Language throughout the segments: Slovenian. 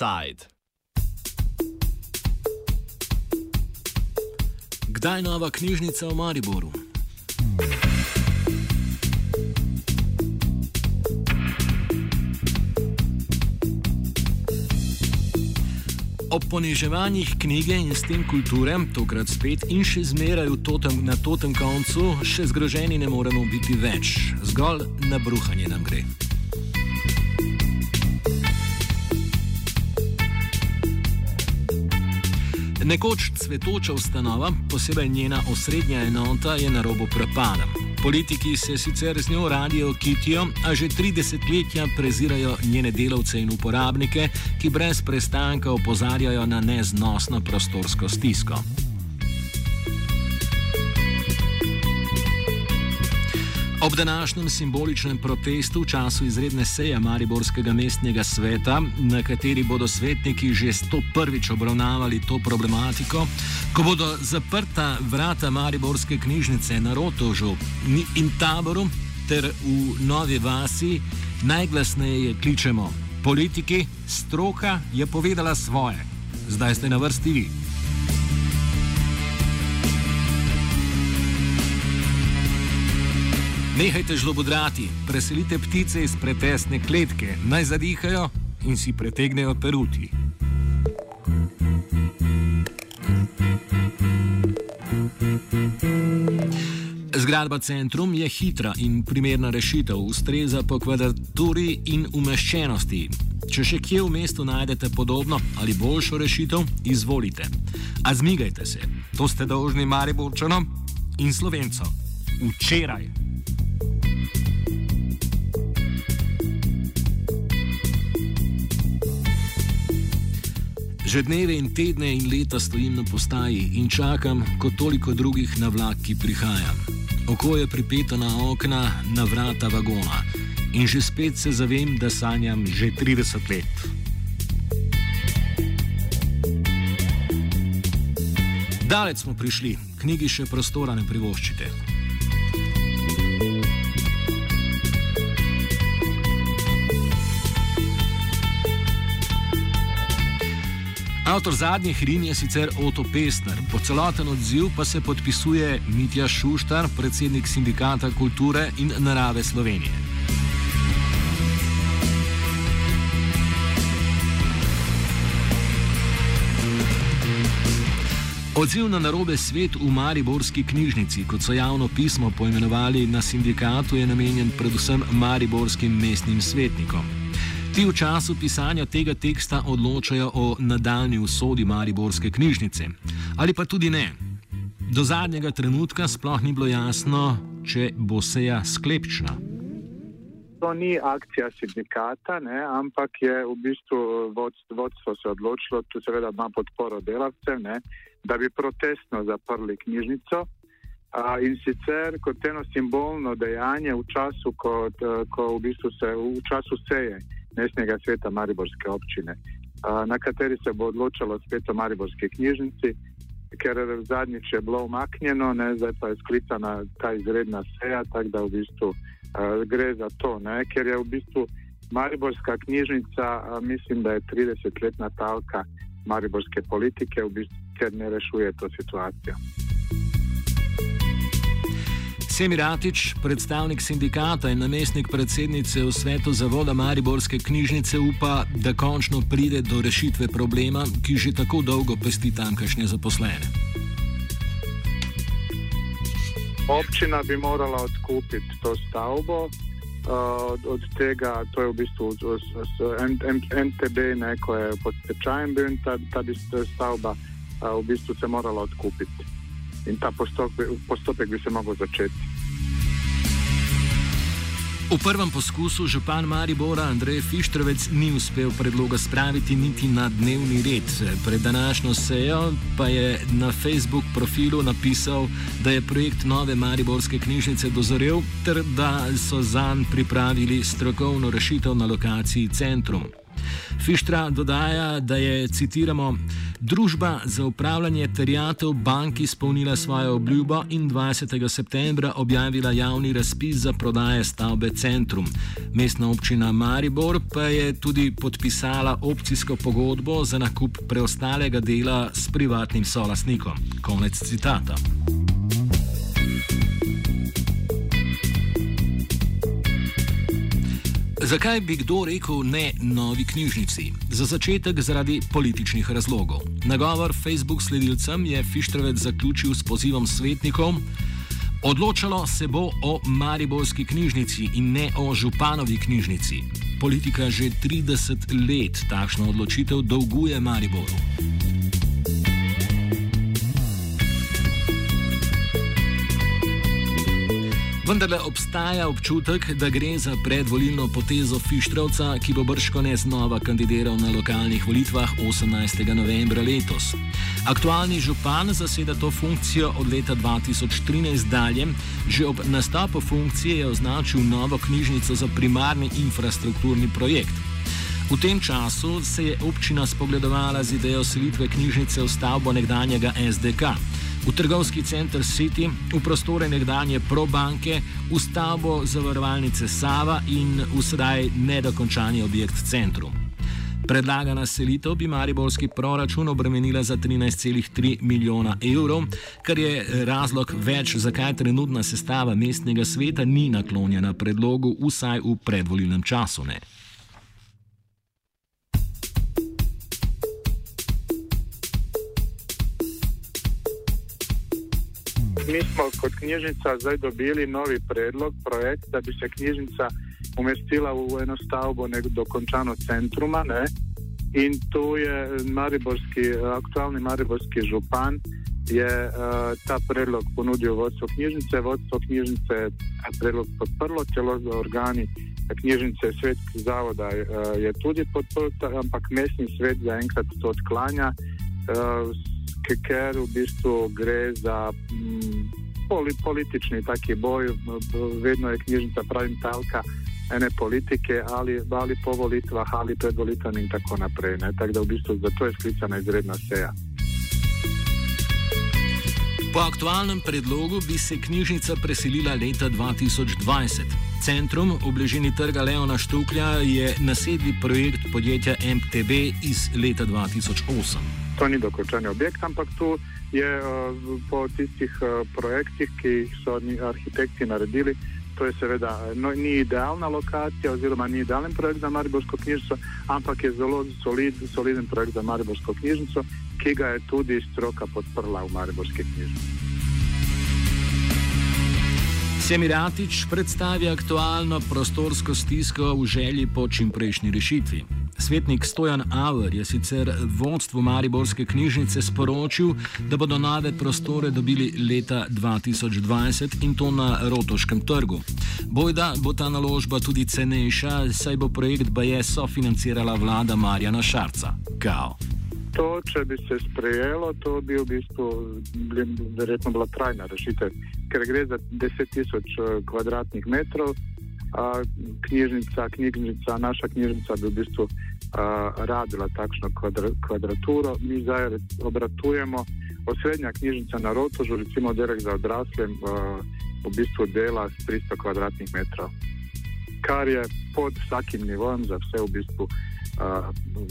Offside. Kdaj nova knjižnica v Mariboru? Ob poniževanjih knjige in s tem kulture, tokrat spet in še zmeraj totem, na totem koncu, še zgroženi ne moremo biti več, zgolj na bruhanje nam gre. Nekoč cvetoča ustanova, posebej njena osrednja enota, je na robu prepada. Politiki se sicer z njo radi okitijo, a že 30 letja prezirajo njene delavce in uporabnike, ki brez prestanka opozarjajo na neznosno prostorsko stisko. Ob današnjem simboličnem protestu v času izredne seje Mariborskega mestnega sveta, na kateri bodo svetniki že 101. obravnavali to problematiko, ko bodo zaprta vrata Mariborske knjižnice na Rotožu in taboru ter v Novi Vasi, najglasneje kličemo: Politiki, stroka je povedala svoje. Zdaj ste na vrsti vi. Nehajte žlobodrati, preselite ptice iz pretesne kletke, naj zadihajo in si pretegnejo peruti. Zgradba Centrum je hitra in primerna rešitev, ustreza po kvadraturi in umeščenosti. Če še kje v mestu najdete podobno ali boljšo rešitev, izvolite. A zmigajte se, to ste dolžni Mariborčanom in Slovencom. Včeraj. Že dneve in tedne in leta stojim na postaji in čakam, kot toliko drugih, na vlak, ki prihaja. Oko je pripeto na okna, na vrata vagona in že spet se zavem, da sanjam že 30 let. Dalec smo prišli, knjigi še prostora ne privoščite. Avtor zadnjih rin je sicer Otto Pestner, po celoten odziv pa se podpisuje Mitja Šuštar, predsednik Sindikata kulture in narave Slovenije. Odziv na narobe svet v Mariborski knjižnici, kot so javno pismo poimenovali na sindikatu, je namenjen predvsem mariborskim mestnim svetnikom. Ti v času pisanja tega teksta odločajo o nadaljni usodi Mariborske knjižnice. Ali pa tudi ne. Do zadnjega trenutka sploh ni bilo jasno, če bo seja sklepčna. To ni akcija sindikata, ne, ampak je v bistvu vodstvo, vodstvo se odločilo, tu seveda ima podporo delavcev, ne, da bi protestno zaprli knjižnico. A, in sicer kot eno simbolno dejanje v času, ko, ko v bistvu se v času seje mestnega sveta Mariborske občine, na kateri se bo odločalo spet o Mariborski knjižnici, ker zadnjič je bilo umaknjeno, ne, zdaj pa je sklicana ta izredna seja, tako da v bistvu gre za to, ne, ker je v bistvu Mariborska knjižnica, mislim, da je 30-letna talka Mariborske politike, v bistvu, ker ne rešuje to situacijo. Semiratič, predstavnik sindikata in namestnik predsednice v svetu Zavoda Mariborske knjižnice, upa, da končno pride do rešitve problema, ki že tako dolgo pesti tamkajšnje zaposlene. Občina bi morala odkupiti to stavbo. Uh, od tega, to je v bistvu NTB, neko je pod tečajem bil in ta, ta stavba uh, v bistvu se morala odkupiti. In ta postopek, postopek bi se lahko začel. V prvem poskusu župan Maribora Andrej Fištrovec ni uspel predloga spraviti niti na dnevni red. Pred današnjo sejo pa je na Facebook profilu napisal, da je projekt nove Mariborske knjižnice dozorel ter da so zanj pripravili strokovno rešitev na lokaciji Centrum. Fištra dodaja, da je, citiramo, družba za upravljanje terjatev banki izpolnila svojo obljubo in 20. septembra objavila javni razpis za prodaje stavbe Centrum. Mestna občina Maribor pa je tudi podpisala opcijsko pogodbo za nakup preostalega dela s privatnim solasnikom. Konec citata. Zakaj bi kdo rekel ne novi knjižnici? Za začetek zaradi političnih razlogov. Nagovor Facebook sledilcem je Fištrovec zaključil s pozivom svetnikov. Odločalo se bo o Mariborski knjižnici in ne o Županovi knjižnici. Politika že 30 let takšno odločitev dolguje Mariboru. Vendar le obstaja občutek, da gre za predvolilno potezo Fištrovca, ki bo brškone znova kandidiral na lokalnih volitvah 18. novembra letos. Aktualni župan zaseda to funkcijo od leta 2013 dalje, že ob nastopu funkcije je označil novo knjižnico za primarni infrastrukturni projekt. V tem času se je občina spogledovala z idejo selitve knjižnice v stavbo nekdanjega SDK v trgovski center City, v prostore nekdanje ProBanke, v stavbo zavarovalnice Sava in v sedaj nedokončani objekt Centrum. Predlagana selitev bi mariborski proračun obremenila za 13,3 milijona evrov, kar je razlog več, zakaj trenutna sestava mestnega sveta ni naklonjena predlogu, vsaj v predvolilnem času. Ne. Mi smo kot knjižnica zdaj dobili novi predlog, projekt, da bi se knjižnica umestila v eno stavbo, nek dokončano centruma. Ne? In tu je mariborski, aktualni mariborski župan je uh, ta predlog ponudil vodstvo knjižnice. Vodstvo knjižnice je ta predlog podprlo, celo za organi knjižnice svetskih zavoda uh, je tudi podprl, ampak mestni svet zaenkrat to odklanja. Uh, ker v bistvu gre za mm, poli, politični taki boj, vedno je knjižnica pravim talka ene politike ali, ali po volitvah ali pred volitvami in tako naprej. Tako da v bistvu zato je sklicana izredna seja. Po aktualnem predlogu bi se knjižnica preselila leta 2020. Centrum v bližini trga Leona Štuklja je nasedli projekt podjetja MTB iz leta 2008 to ni dokončani objekt, ampak tu je uh, po tistih uh, projektih, ki jih so arhitekti naredili. To je seveda no, ni idealna lokacija, oziroma ni idealen projekt za Mariborsko knjižnico, ampak je zelo solid, soliden projekt za Mariborsko knjižnico, ki ga je tudi stroka podprla v Mariborski knjižnici. Semiratič predstavi aktualno prostorsko stisko v želji po čimprejšnji rešitvi. Svetnik Stojan Auer je sicer vodstvu Mariborske knjižnice sporočil, da bodo nove prostore dobili leta 2020 in to na Rotoškem trgu. Bojda bo ta naložba tudi cenejša, saj bo projekt BAE sofinancirala vlada Marjana Šarca. Kao. To, če bi se sprejelo, to bi v bistvu verjetno bila trajna rešitev, ker gre za 10 tisoč eh, kvadratnih metrov a, knjižnica, knjižnica, naša knjižnica bi v bistvu a, radila takšno kvadra, kvadraturo. Mi zdaj obratujemo osrednja knjižnica na Rotožu, recimo Derek za odrasle, a, v bistvu dela s 300 kvadratnih metrov, kar je pod vsakim nivojem za vse v bistvu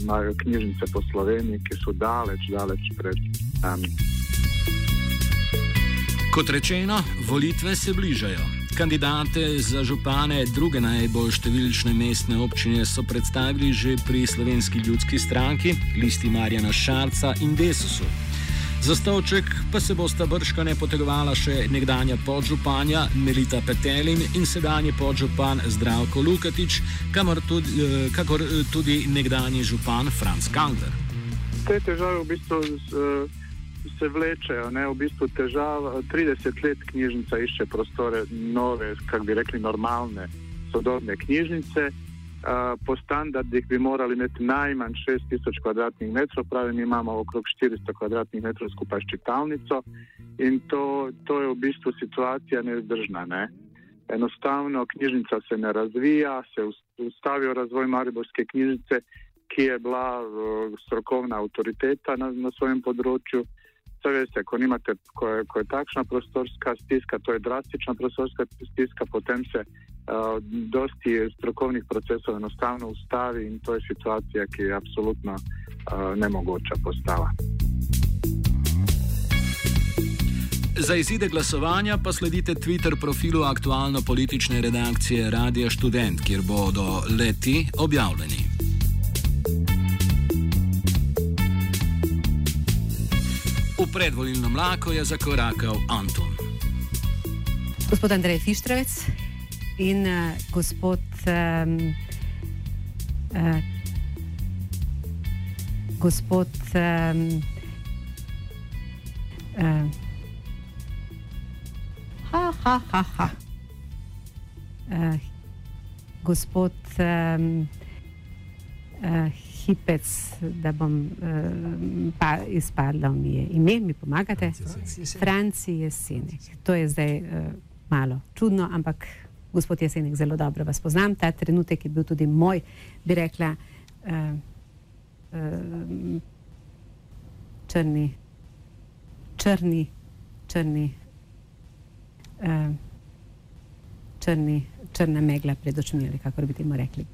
imajo knjižnice po Sloveniji, ki so daleč, daleč pred nami. Kot rečeno, volitve se bližajo. Kandidate za župane druge najbolj številčne mestne občine so predstavili že pri slovenski ljudski stranki, listi Marjana Šarca in Desusu. Za stolček pa se bosta brškane potegovala še nekdanja podžupanja Melita Petelin in sedanji podžupan Zdravko Lukatič, tudi, eh, kakor tudi nekdani župan Franz Kangler. Te težave v bistvu uh se vlečejo. Ne? V bistvu težava, 30 let knjižnica išče prostore, nove, kako bi rekli, normalne, sodobne knjižnice. Po standardih bi morali imeti najmanj 6000 kvadratnih metrov, pravi, mi imamo okrog 400 kvadratnih metrov skupaj s čitalnico in to, to je v bistvu situacija nezdržna. Ne? Enostavno knjižnica se ne razvija, se ustavijo razvoj Mariborske knjižnice, ki je bila strokovna avtoriteta na, na svojem področju. Vse veste, ko, nimate, ko, je, ko je takšna prostorska stiska, to je drastična prostorska stiska, potem se uh, dosti strokovnih procesov enostavno ustavi in to je situacija, ki je absolutno uh, nemogoča postava. Za izide glasovanja pa sledite Twitter profilu aktualno-politične redakcije Radio Student, kjer bodo leti objavljeni. V predvolilno mlako je zakorakal Anton. Gospod Andrej Fištrovec in uh, gospod. Um, uh, gospod. Um, uh, ha, ha, ha, ha. Uh, gospod um, uh, Hipec, da bom uh, pa izpadla, mi je ime, mi pomagate? Franci Jesenek. To je zdaj uh, malo čudno, ampak gospod Jesenek, zelo dobro vas poznam. Ta trenutek je bil tudi moj, bi rekla, uh, uh, črni, črni, črni uh, črni, črna megla pred očmi, ali kako bi temu rekli.